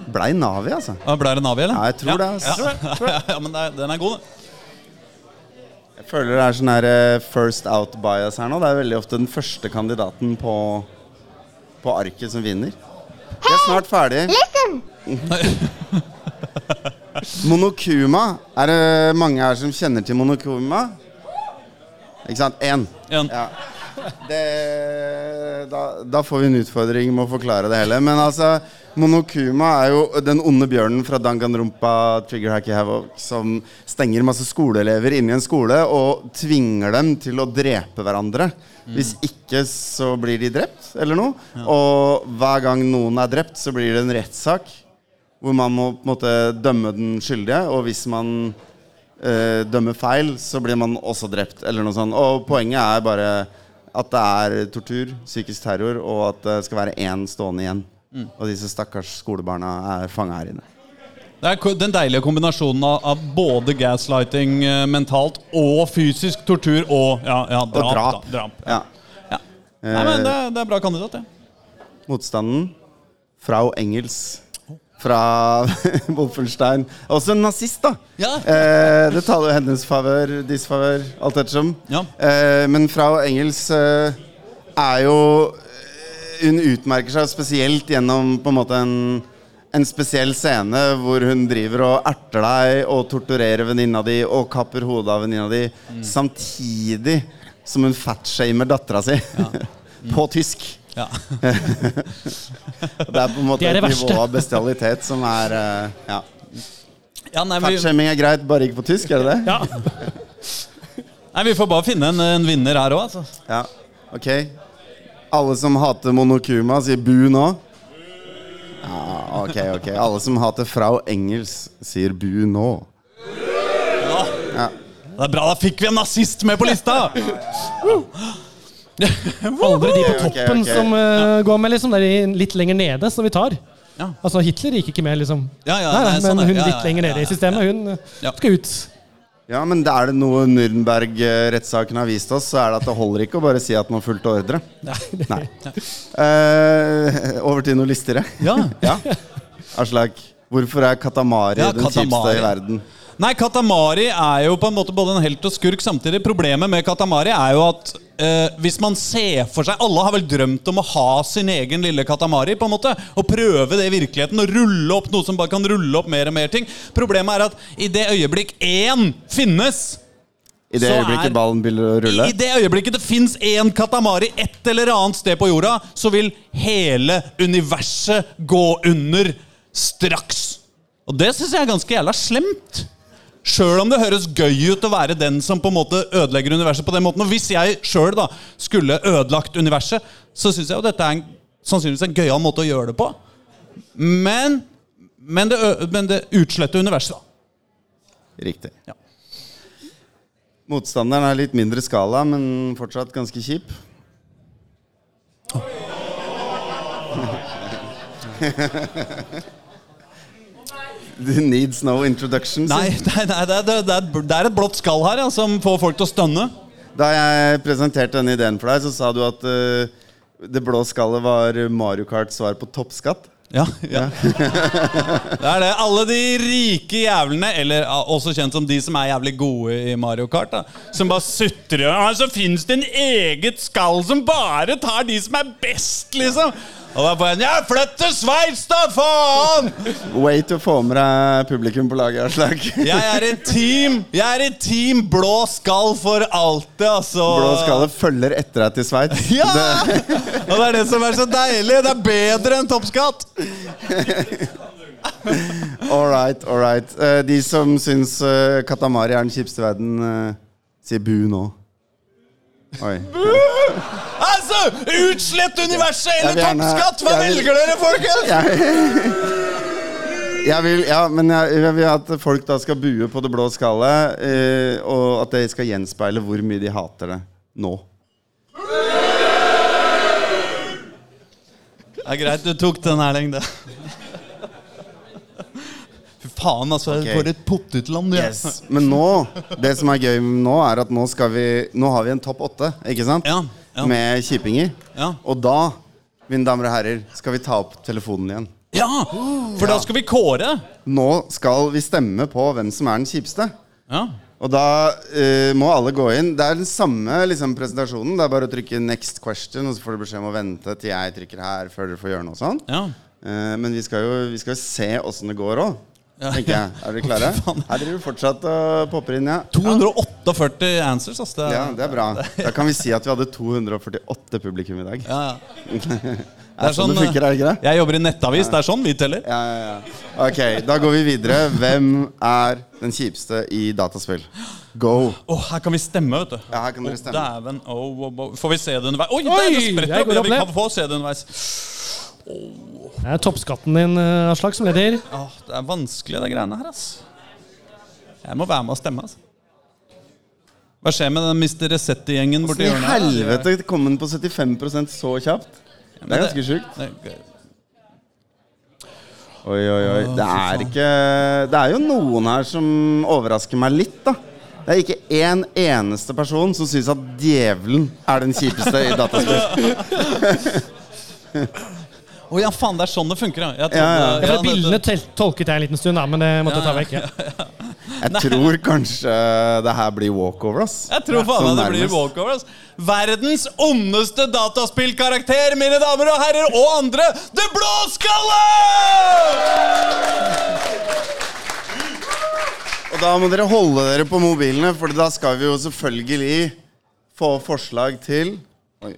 Blei Navi, altså. Ja, Blei det Navi, eller? Ja, jeg tror det, altså. Ja, ja, men er, den er god. Jeg føler det er sånn her uh, first out bias her nå. Det er veldig ofte den første kandidaten på, på arket som vinner. Vi er snart ferdig. Listen! Monokuma. Er det mange her som kjenner til Monokuma? Ikke sant? Én. En. Ja. Det, da, da får vi en utfordring med å forklare det hele. Men altså, Monokuma er jo den onde bjørnen fra Danganronpa Trigger Hacky Havoc som stenger masse skoleelever inne i en skole og tvinger dem til å drepe hverandre. Hvis ikke så blir de drept, eller noe. Og hver gang noen er drept, så blir det en rettssak hvor man må måte dømme den skyldige. Og hvis man eh, dømmer feil, så blir man også drept. Eller noe sånt. Og poenget er bare at det er tortur, psykisk terror, og at det skal være én stående igjen. Og disse stakkars skolebarna er fanga her inne. Det er den deilige kombinasjonen av, både gaslighting eh, mentalt og fysisk tortur og ja, ja, drap. Og drap. Da, drap. Ja. Ja. Nei, men det, det er bra kandidat, det. Motstanden Frau Engels fra Wolfenstein. Også en nazist, da. Ja. Eh, det taler jo hennes favør, disfavør, alt ettersom. Ja. Eh, men Frau Engels eh, er jo eh, Hun utmerker seg spesielt gjennom på en måte en, en spesiell scene hvor hun driver og erter deg og torturerer venninna di og kapper hodet av venninna di, samtidig som hun fatshamer dattera si. på tysk. Ja. Det er på en måte Det det et nivå av bestialitet som er uh, Ja. Ja, nei, vi, Fatshaming er greit, bare ikke på tysk, er det det? Ja. nei, vi får bare finne en, en vinner her òg, altså. Ja, ok Alle som hater Monokuma sier bu nå Ja, ok, ok Alle som hater Frau Engels sier bu nå Ja Det er bra, da fikk vi en nazist med på lista! Aldri de på toppen okay. som uh, går med, liksom. Det er de litt lenger nede som vi tar. Ja. Altså Hitler gikk ikke med, liksom. Ja, ja, nei, nei, nei, sånn men er- hun ja, ja, litt lenger ja, nede ja, i systemet, hun eh, Ja. skal ut. Ja, men er det noe Nürnberg-rettssaken har vist oss, så er det at det holder ikke å bare si at man fulgte ordre. Nei. Eh, over til noe listigere. Ja. Ja. Aslak, hvorfor er Katamari Ja, den kjipeste i verden? Nei, Katamari er jo på en måte både en helt og skurk samtidig. Problemet med Katamari er jo at eh, hvis man ser for seg Alle har vel drømt om å ha sin egen lille Katamari. på en måte Og prøve det i virkeligheten og rulle opp noe som bare kan rulle opp mer og mer ting. Problemet er at i det øyeblikk én finnes I det Så øyeblikket er- ballen begynner å rulle? I det øyeblikket det fins én Katamari et eller annet sted på jorda, så vil hele universet gå under straks. Og det syns jeg er ganske jævla slemt. Sjøl om det høres gøy ut å være den som på en måte ødelegger universet på den måten. Og hvis jeg sjøl skulle ødelagt universet, så syns jeg jo dette er en, sannsynligvis en gøyal måte å gjøre det på. Men, men, det, men det utsletter universet, da. Riktig. Ja. Motstanderen er litt mindre skala, men fortsatt ganske kjip. Det needs no introduction. Nei, nei, nei det, er, det, er, det er et blått skall her ja, som får folk til å stønne. Da jeg presenterte denne ideen for deg, så sa du at uh, det blå skallet var Mario Karts svar på toppskatt. Ja, ja. det er det. Alle de rike jævlene, eller også kjent som de som er jævlig gode i Mario Kart, da, som bare sutrer Så fins det en eget skall som bare tar de som er best, liksom. Og da bare Ja, flytt til Sveits, da, faen! Way to få med deg publikum på laget, Aslak. Jeg er i team Jeg er i team blå skall for alltid, altså. Blå skallet følger etter deg til Sveits. Ja! Og det er det som er så deilig. Det er bedre enn toppskatt. All right, all right. Eh, de som syns eh, Katamari er den kjipeste verden, eh, sier bu nå. Oi. Altså! Utslett universet eller gjerne- toppskatt! Hva vil- velger dere, folkens? Jeg vil, ja, men jeg, jeg vil at folk da skal bue på det blå skallet, eh, og at det skal gjenspeile hvor mye de hater det nå. Det er greit du tok den, Erling. det Fy faen, altså. Okay. For et potetland. Ja. Yes. Men nå, det som er gøy nå, er at nå, skal vi, nå har vi en topp åtte, ikke sant? Ja, ja. Med kjipinger. Ja. Og da, mine damer og herrer, skal vi ta opp telefonen igjen. ja! For da skal vi kåre. Nå skal vi stemme på hvem som er den kjipeste. Ja. Og da uh, må alle gå inn. Det er den samme liksom, presentasjonen. Det er bare å trykke 'next question', og så får du beskjed om å vente til jeg trykker her før dere får gjøre noe sånt. ja. Uh, men vi skal jo vi skal se åssen det går òg. Tenker jeg. Er dere klare? Her driver vi fortsatt og popper inn, ja. 248 answers, ass. Det er, Ja, det er bra. Da kan vi si at vi hadde 248 publikum i dag. ja, ja. Det er sånn det funker, er det ikke det? Jeg jobber i nettavis. Det er sånn vi teller. Ja, ja, ja. Ok, da går vi videre. Hvem er den kjipeste i dataspill? Go! Oh, her kan vi stemme, vet du. Ja, her kan dere stemme. Dæven. Oh, oh. Får vi se det underveis? Oi, Oi, der, det spretter opp! Ja, vi kan få se det underveis. Det er toppskatten din, eh, Aslak, som leder. Åh, det er vanskelig, de greiene her, ass. Jeg må være med og stemme, ass. Hva skjer med den Mr. Resetti-gjengen borti I hjørnet? helvete kom den på 75 så kjapt? Det er ganske sjukt. Det- Oi, oi, oi. Det er ikke Det er jo noen her som overrasker meg litt, da. Det er ikke én eneste person som syns at djevelen er den kjipeste i dataspill. Å ja, faen, det er sånn det funker, ja. Jeg Ja, ja. Ja, for det- Bildene tel- tolket jeg en liten stund, da, men det måtte jeg ta vekk. Ja. Jeg tror kanskje det her blir walkover, ass. Jeg tror faen Sånn meg det blir walkover. ass. Verdens ondeste dataspillkarakter, mine damer og herrer, og andre, Det Blåskalle! Og da må dere holde dere på mobilene, for da skal vi jo selvfølgelig få forslag til Oi,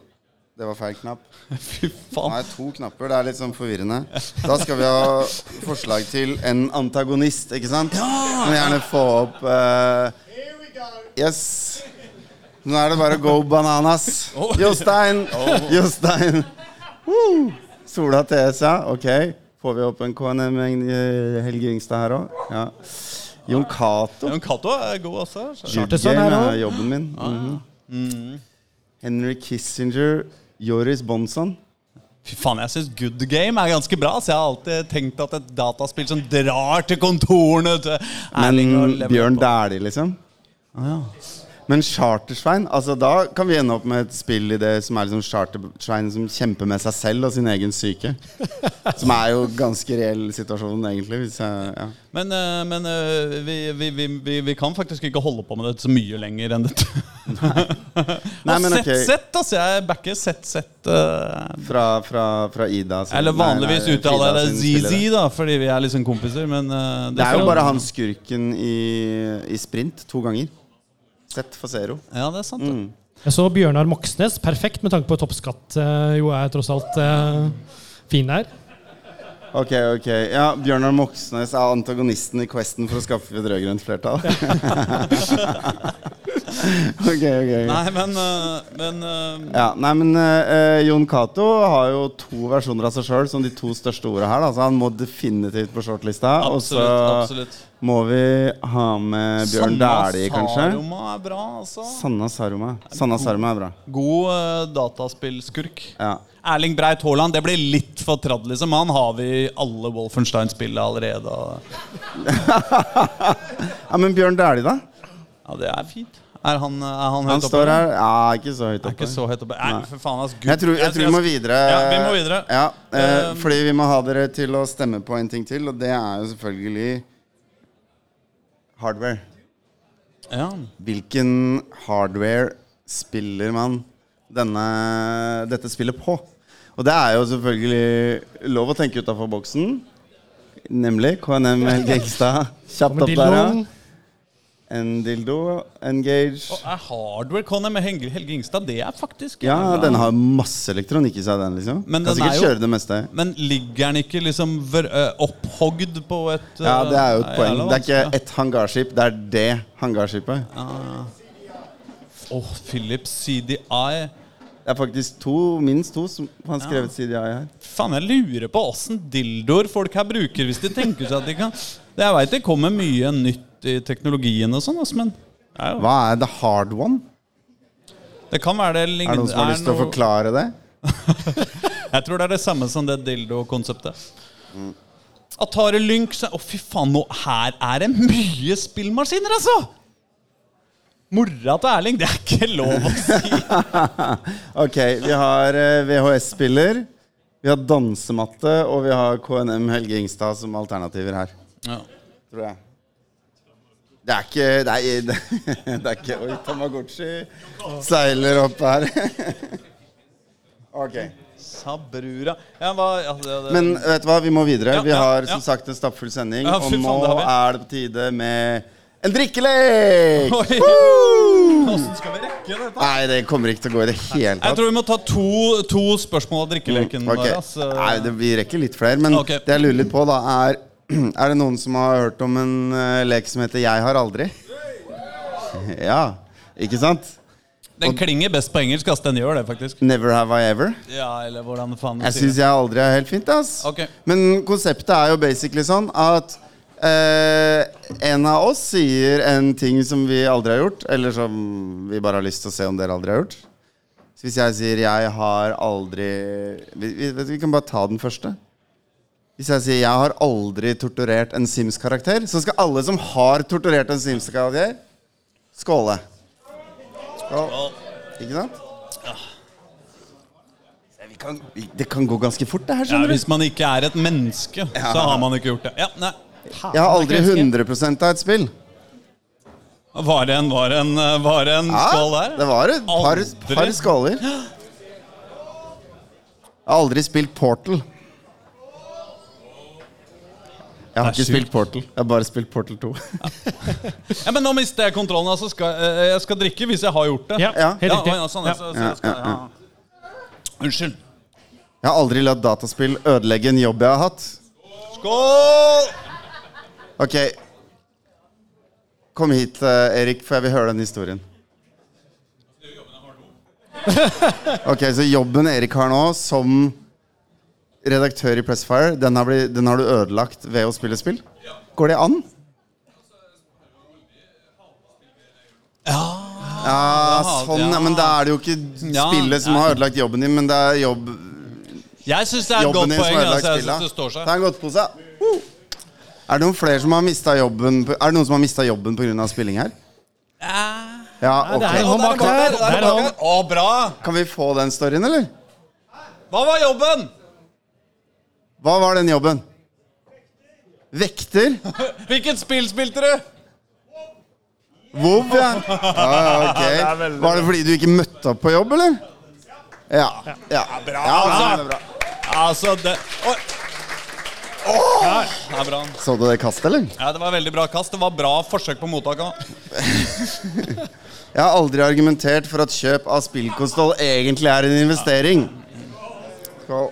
det var feil knapp. Fy faen. Nei, to knapper. Det er litt sånn forvirrende. Da skal vi ha forslag til en antagonist, ikke sant? Ja! Kan gjerne få opp eh, Yes. Nå er det bare go bananas. Jostein! Jostein! Woo! Sola TS, ja. Ok. Får vi opp en KNM eh, Helge Yngstad her òg? Ja. Jon Cato. Jon Cato er god også. Charterson er også. jobben min. Mhm. Henry Kissinger. Joris Bonson. Fy faen, jeg syns Good Game er ganske bra. Så jeg har alltid tenkt at et dataspill som drar til kontorene til Men Bjørn. Dæhlie, liksom? Men Chartersvein, altså da kan vi ende opp med et spill i det som er liksom Chartersvein som kjemper med seg selv og sin egen syke. Som er jo ganske reell situasjon, egentlig. Jeg, ja. Men, eh, men eh, vi, vi, vi, vi, kan faktisk ikke holde på med dette så mye lenger enn dette. Nei, men sett, ok. sett, altså. Jeg backer sett, sett. Uh, Fra, fra, fra Ida. sin- eller vanligvis nei, nei, uttaler jeg det. ZZ, da, fordi vi er liksom kompiser, men uh, Det er jo bare han skurken i, i sprint to ganger. Sett for zero. Ja, det er sant. Mm. Jeg så Bjørnar Moxnes, perfekt med tanke på toppskatt. eh, Jo er tross alt eh, fin der. Ok, ok. Ja, Bjørnar Moxnes er antagonisten i questen for å skaffe et rød-grønt flertall. ok, ok. Nei, men, eh, men eh, Ja, nei, men uh, Jon Cato har jo to versjoner av seg sjøl som de to største orda her. Da, så han må definitivt på shortlista. Og så Absolutt. absolutt. må vi ha med Bjørn Dæhlie, kanskje. Saruma er bra, altså. Sanna Saruma. Sanna Saruma er bra. God uh, dataspillskurk. Ja. Erling Breit Haaland, det blir litt for tradd, liksom. Han har vi i alle Wolfenstein-spillene allerede. ja, men Bjørn Dæhlie, da? Ja, det er fint. Er han, er han høyt Han oppe? står her. Ja, ikke så høyt Er oppe. ikke så høyt oppe. Nei, Nei. for faen, ass. Gud. Jeg tror, jeg tror vi må videre. Ja, vi må videre. Ja, eh, Um, fordi vi må ha dere til å stemme på en ting til, og det er jo selvfølgelig hardware. Ja. Hvilken hardware spiller man denne, dette spillet på? Og det er jo selvfølgelig lov å tenke utafor boksen. Nemlig KNM Helge Ekstad. Kjapt opp der, ja. En dildo. Engage. Og er hardware Conny med Helge, Helge Ingstad, det er faktisk Ja, jævla- den har masse elektronikk i seg, den, liksom. Men kan den sikkert er jo- kjøre det meste. Men ligger den ikke liksom opphogd på et Ja, det er jo et poeng. Det er ikke ett hangarskip, det er det hangarskipet. Åh, Philips CDI. Det er faktisk to, minst to som har skrevet CDI her. Faen, jeg lurer på åssen dildoer folk her bruker hvis de tenker seg at de kan Det Jeg veit det kommer mye nytt i teknologien og sånn, men er, Hva er the hard one? det kan være det Er det noen som har lyst til å forklare det? Jeg tror det er det samme som det dildo-konseptet. Atari Lynx Å, fy faen, nå her er det mye spillmaskiner, altså! Mora til Erling, det er ikke lov å si. Ok, vi har eh, VHS-spiller, vi har dansematte, og vi har KNM Helge Ingstad som alternativer her. Ja. Tror jeg. Det er ikke Det er, det er ikke Oi, Tamagotchi seiler opp her. ok. Sabrura ja, hva, ja, det, det, Men vet du hva, vi må videre. Ja, vi har som sagt en stappfull sending. Og nå det er det på tide med en drikkelek! Åssen skal vi rekke dette? Nei, det kommer ikke til å gå i det hele Jeg tror vi må ta to, to spørsmål av drikkeleken Ok. vår. Altså. Nei, det, vi rekker litt flere. Men okay. det jeg lurer litt på, da, er Er det noen som har hørt om en eh, lek som heter Jeg har aldri? Ja, ikke sant? Den klinger best på engelsk. ass. Den gjør det, faktisk. Never have I ever. Ja, eller hvordan faen Jeg syns jeg aldri er helt fint. ass Ok. Men konseptet er jo basically sånn at eh, en av oss sier en ting som vi aldri har gjort, eller som vi bare har lyst til å se om dere aldri har gjort. Så hvis jeg sier 'jeg har aldri' Vi, vi, vi kan bare ta den første. Hvis jeg sier 'jeg har aldri torturert en Sims-karakter', så skal alle som har torturert en Sims-karakter, skåle. Skål. Ikke sant? Kan, det kan gå ganske fort, det her. Skjønner du hvis man ikke er et menneske, så har man ikke gjort det. Ja, nei. Jeg har aldri 100% av et spill. Var det en, var en, var en skål der? det var et par, par skåler. Jeg har aldri spilt Portal. Jeg har ikke spilt Portal. Jeg har bare spilt Portal 2. Ja, men nå mister jeg kontrollen. Altså skal, eh, jeg skal drikke hvis jeg har gjort det. Ja, helt riktig. ja, sånn, Ja. så, så skal. Unnskyld. Jeg har aldri latt dataspill ødelegge en jobb jeg har hatt. Skål! Ok Kom hit, eh, Erik, for jeg vil høre den historien. Ok, Så jobben Erik har nå som redaktør i Pressfire, den har, blitt, den har du ødelagt ved å spille spill? Går det an? Ja, ja sånn, ja, men da er det jo ikke spillet som har ødelagt jobben din, men det er jobb, Jeg syns det er et godt poeng. Altså, jeg synes det står seg. Det er en godtepose. Uh. Er det noen flere som har mista jobben Er det noen som har mista jobben pga. spilling her? Ja, det ok. er han bak der. Er er. Å, bra! Kan vi få den storyen, eller? Hva var jobben? Hva var den jobben? Vekter? Hvilket spill spilte du? Vov, ja. ja, ja ok. Var det fordi du ikke møtte opp på jobb, eller? Ja. ja. Bra, Ja, altså. det er bra. Altså, det Oh! Åh, det er bra. Så du det kastet, eller? Ja, Det var veldig bra kast. Det var bra forsøk på mottak òg. Jeg har aldri argumentert for at kjøp av spillkonstoll egentlig er en investering. Skål.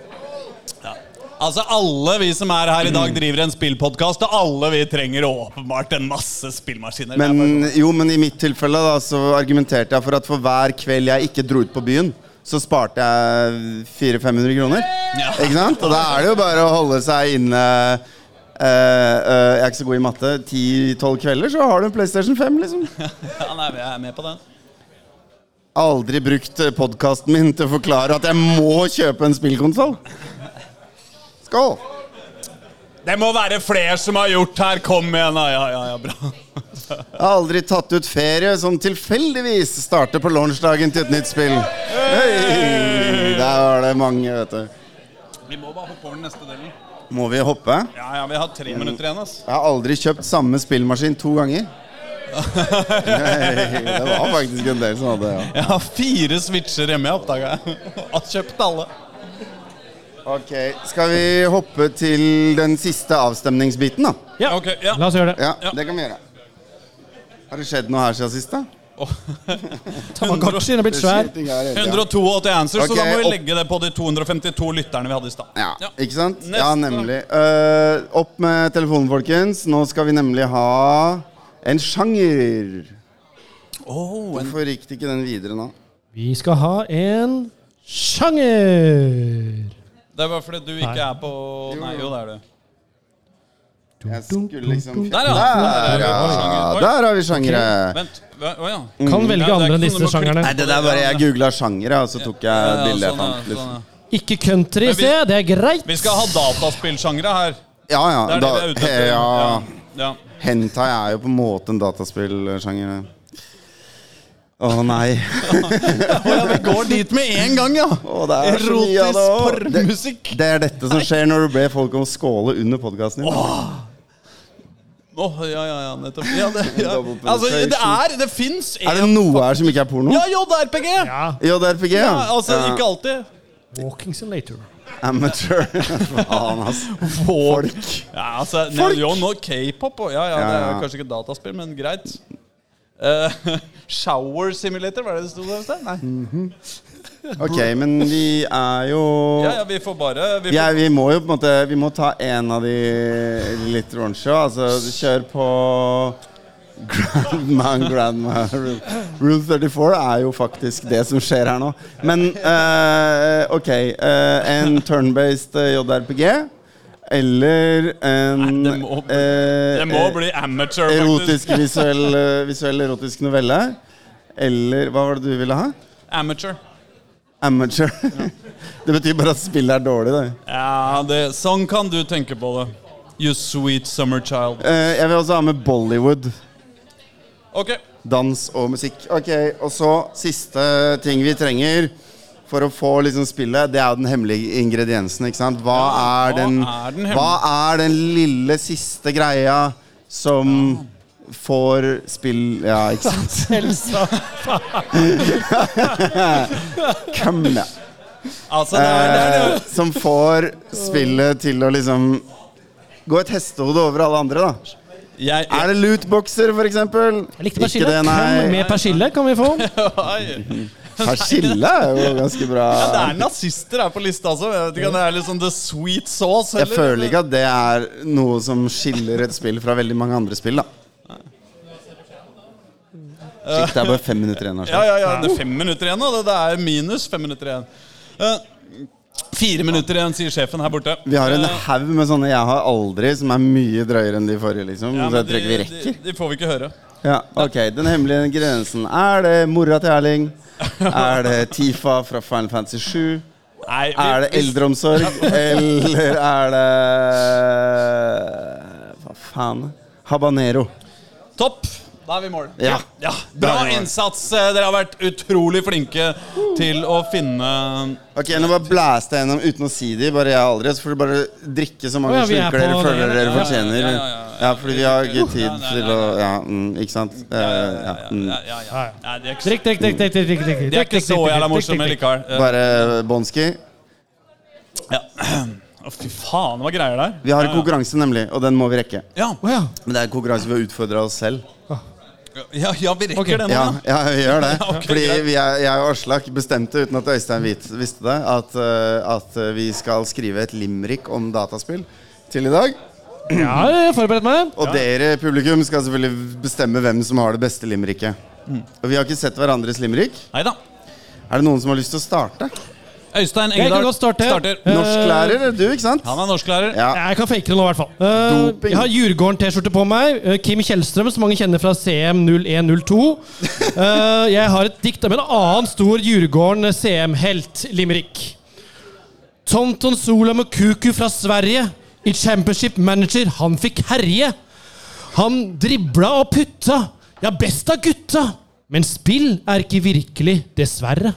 Altså, alle vi som er her i dag, driver en spillpodkast, og alle vi trenger åpenbart en masse spillmaskiner. Er Men, sånn. jo, men i mitt tilfelle da, så argumenterte jeg for at for hver kveld jeg ikke dro ut på byen, så sparte jeg 400-500 kroner. Ja. Ikke sant? Og da er det jo bare å holde seg inne Uh, uh, Jeg er ikke så god i matte. 10-12 kvelder, så har du en PlayStation 5, liksom. Ja, nei, jeg er med på den. Aldri brukt podkasten min til å forklare at jeg må kjøpe en spillkonsoll. Skål! Det må være flere som har gjort her. Kom igjen, da. Ja, ja, ja, bra. Jeg har aldri tatt ut ferie som tilfeldigvis starter på launchdagen til et nytt spill. Hey! Der var det mange, vet du. Vi må bare hoppe over den neste delen. Må vi hoppe? Ja, ja, vi har tre minutter igjen, ass. Jeg har aldri kjøpt samme spillmaskin to ganger. Hei, det var faktisk en del som hadde ja. Jeg har fire switcher hjemme, oppdaga jeg. Har kjøpt alle. Ok, Skal vi hoppe til den siste avstemningsbiten, da? Ja. Ok, ja. La oss gjøre det. Ja, det kan vi gjøre. Har det skjedd noe her siden sist, da? Tamagotchien er blitt svær. Ting her hele tiden. 182 answers, så da må vi opp- legge det på de 252 lytterne vi hadde i stad. Ja, Ja. ikke sant? Neste. Ja, nemlig. Eh, opp med telefonen, folkens. Nå skal vi nemlig ha en sjanger. Oh, en Hvorfor gikk det ikke den videre nå? Vi skal ha en sjanger. Det er bare fordi du ikke er på Nei, jo, det er du. Jeg skulle liksom Der, ja. Der, ja. Der har vi sjangere. Vent. Å ja. Kan velge Ja, det er andre ikke enn disse sånn du må sjangerne. Nei, det der bare Jeg googla sjangere, og så tok jeg Ja, bildet jeg sånn, ja, fant. Liksom. sånn, ja. Ikke country, vi- se. Det er greit. Vi skal ha dataspillsjangere her. Ja, Det ja. det vi er ute etter. ja. Ja. ja. Hentai er jo på en måte en dataspillsjanger. Å nei. Ja, vi går dit med en gang, ja! Å, det er så mye av det Erotisk også. Det, porrmusikk. det er dette som skjer når du ber folk om å skåle under podkasten din. Åh, ja, ja, ja, nettopp. Ja, det, ja. Double Altså, det er Det fins Er det noe her som ikke er porno? Ja, JRPG! Ja. JRPG, Ja, ja. altså, Ja. ikke alltid. Walking simulator. Amateur. Faen, ass. Folk. Ja, altså, Folk! Jo, nå k-pop og Ja, ja, det er ja. kanskje ikke dataspill, men greit. Eh, shower simulator, var det det sto der? Nei. Ok, men vi er jo Ja, ja, vi får bare vi får, Ja, vi må jo på en måte Vi må ta en av de litt raunchy. Altså, kjør på Grandma and Grandma. Rule 34 er jo faktisk det som skjer her nå. Men uh, ok. Uh, en turn-based JRPG. Eller en Nei, det må bli- eh, Det må eh, bli amateur, faktisk. erotisk visuell, eh, visuell erotisk novelle. Eller hva var det du ville ha? Amateur. Amateur. det betyr bare at spillet er dårlig. Det. Ja, det, sånn kan du tenke på det. You sweet summer child. Eh, jeg vil også ha med Bollywood. Ok. Dans og musikk. Ok, Og så siste ting vi trenger for å få liksom spillet, det er jo den hemmelige ingrediensen. ikke sant? Hva, Ja, er, hva den, er den hva er den lille siste greia som får spill Ja, ikke sant? Come on. Altså, det er, det er, Eh, det som får spillet til å liksom gå et hestehode over alle andre, da. jeg, Er det lootboxer? Jeg persille. Ikke det, nei. med persille kan vi få? Oi. Persille er jo ganske bra. Ja, det er nazister her på lista også. Jeg vet ikke om det er litt sånn the sweet sauce. Jeg føler ikke at det er noe som skiller et spill fra veldig mange andre spill, da. Shit, det er bare fem minutter igjen. Ja, Altså. ja, ja, det er fem minutter igjen og Det, er minus fem minutter igjen. Eh, fire minutter igjen, sier sjefen her borte. Vi har en haug med sånne 'jeg har aldri' som er mye drøyere enn de forrige. liksom ja, Så jeg tror ikke vi rekker. de, de får vi ikke høre. Ja, ok, Den hemmelige grensen. Er det mora til Erling? Er det Tifa fra Final Fantasy 7? Nei, vi- Er det eldreomsorg? Eller er det Hva faen? Habanero. Topp! Da er vi i mål. Ja. ja. Bra innsats. Eh, Dere har vært utrolig flinke til å finne Ok, Nå bare blæste jeg gjennom uten å si det. Bare jeg aldri Så får du bare drikke så mange oh, ja, er slurker dere føler det. dere Ja, fortjener. ja, Ja, ja, ja, ja. fordi vi har ikke tid til å. Ja, mm, ikke sant? Eh, Ja, ja, ja, mm. Drikk, drikk, drikk. drikk, drikk, drikk, drikk, de er ikke så jævla morsomme likevel. Eh, Bare Bonski. Ja. Å, fy faen, hva greier der? Vi har en konkurranse, nemlig, og den må vi rekke. Ja, Oh, ja. Men det er en konkurranse vi har utfordra oss selv. Ja, ja vi rekker det nå, Ja, ja. vi gjør det. Ja, ok, Fordi vi er, jeg og Aslak bestemte, uten at Øystein Hvit visste det, at, eh, at eh, vi skal skrive et limerick om dataspill til i dag. ja, jeg har forberedt meg. Og dere, publikum, skal selvfølgelig bestemme hvem som har det beste limericket. Mm. Og vi har ikke sett hverandres limerick. Neida. Er det noen som har lyst til å starte? Øystein Jeg Engedal starter. Eh, Norsklærer, du, ikke sant? Han er norsklærer. Ja. Jeg kan fake det nå, i hvert fall. Uh, jeg har Djurgården-T-skjorte på meg. Uh, Kim Kjellstrøm, som mange kjenner fra CM0102. Uh, jeg har et dikt av en annen stor Djurgården CM-helt, Limerick. Tonton Sola Mukuku fra Sverige. I Championship Manager, han fikk herje. Han dribla og putta. Ja, best av gutta. Men spill er ikke virkelig, dessverre.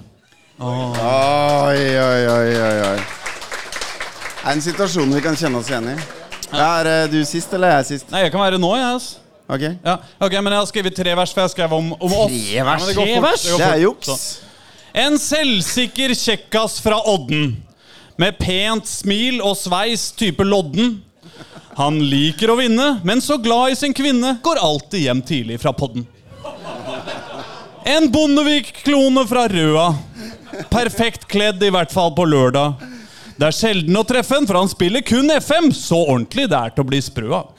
Oi, oi, oi, oi, Det Er en situasjon vi kan kjenne oss igjen i? Ja, er eh, du sist, eller er jeg sist? Nei, jeg kan være nå, jeg. yes. Ok. Ja, ok, Men jeg har skrevet tre vers, for jeg skrev om, om oss. Tre Ja, det går vers? Det, Det er juks. Så. En selvsikker kjekkas fra Odden. Med pent smil og sveis type lodden. Han liker å vinne, men så glad i sin kvinne går alltid hjem tidlig fra podden. En Bondevik-klone fra Røa. Perfekt kledd, i hvert fall på lørdag. Det er sjelden å treffe en, for han spiller kun FM. Så ordentlig det er til å bli sprø av.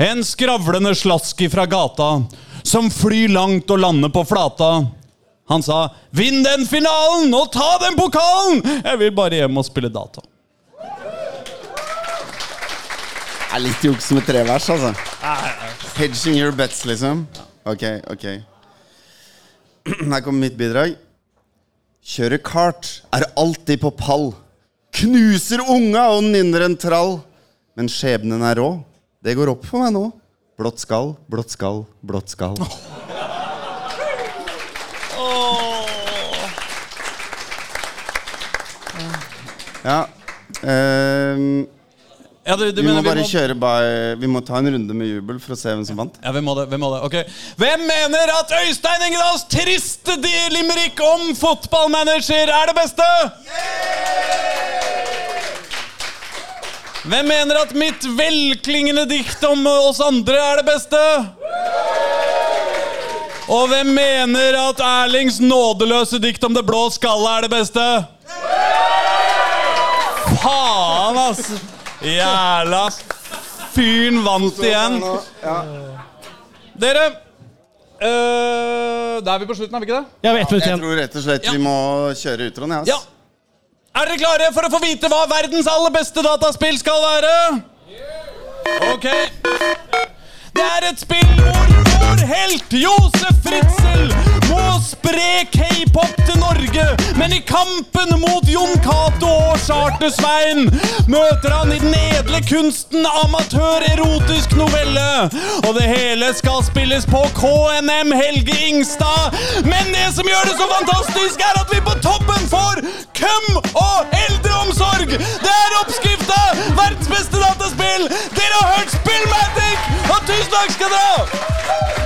En skravlende slaski fra gata, som flyr langt og lander på flata. Han sa 'Vinn den finalen og ta den pokalen!' Jeg vil bare hjem og spille data. Det er litt juks med tre vers, altså. Hedging your bets, liksom. Ok, ok. Her kommer mitt bidrag. Kjører kart, er alltid på pall. Knuser unga og nynner en trall. Men skjebnen er rå. Det går opp for meg nå. Blått skall, blått skall, blått skall. Ja. ehm, Ja, du, du Vi må mener bare vi må, kjøre by, Vi må ta en runde med jubel for å se hvem som vant. ja, vi må det? vi må det? Ok. Hvem mener at Øystein Engedals triste limerick om fotballmanager er det beste? Hvem mener at mitt velklingende dikt om oss andre er det beste? Og hvem mener at Erlings nådeløse dikt om det blå skallet er det beste? Faen, ass! Jævla fyren vant igjen. Dere øh, Da er vi på slutten, er vi ikke det? Jeg vi ett minutt Jeg igjen. tror rett og slett vi må kjøre utroen. Ja, ass. Ja. Er dere klare for å få vite hva verdens aller beste dataspill skal være? Ok. Det er et spill hvor vår helt Josef Fritzel må spre k-pop til Norge. Men i kampen mot Jon Cato og Charter-Svein møter han i den edle kunsten amatørerotisk novelle. Og det hele skal spilles på KNM Helge Ingstad. Men det som gjør det så fantastisk, er at vi på toppen får køm og eldreomsorg. Det er oppskrifta! Verdens beste dataspill! Dere har hørt Spillmatic! Og tusen takk skal dere ha!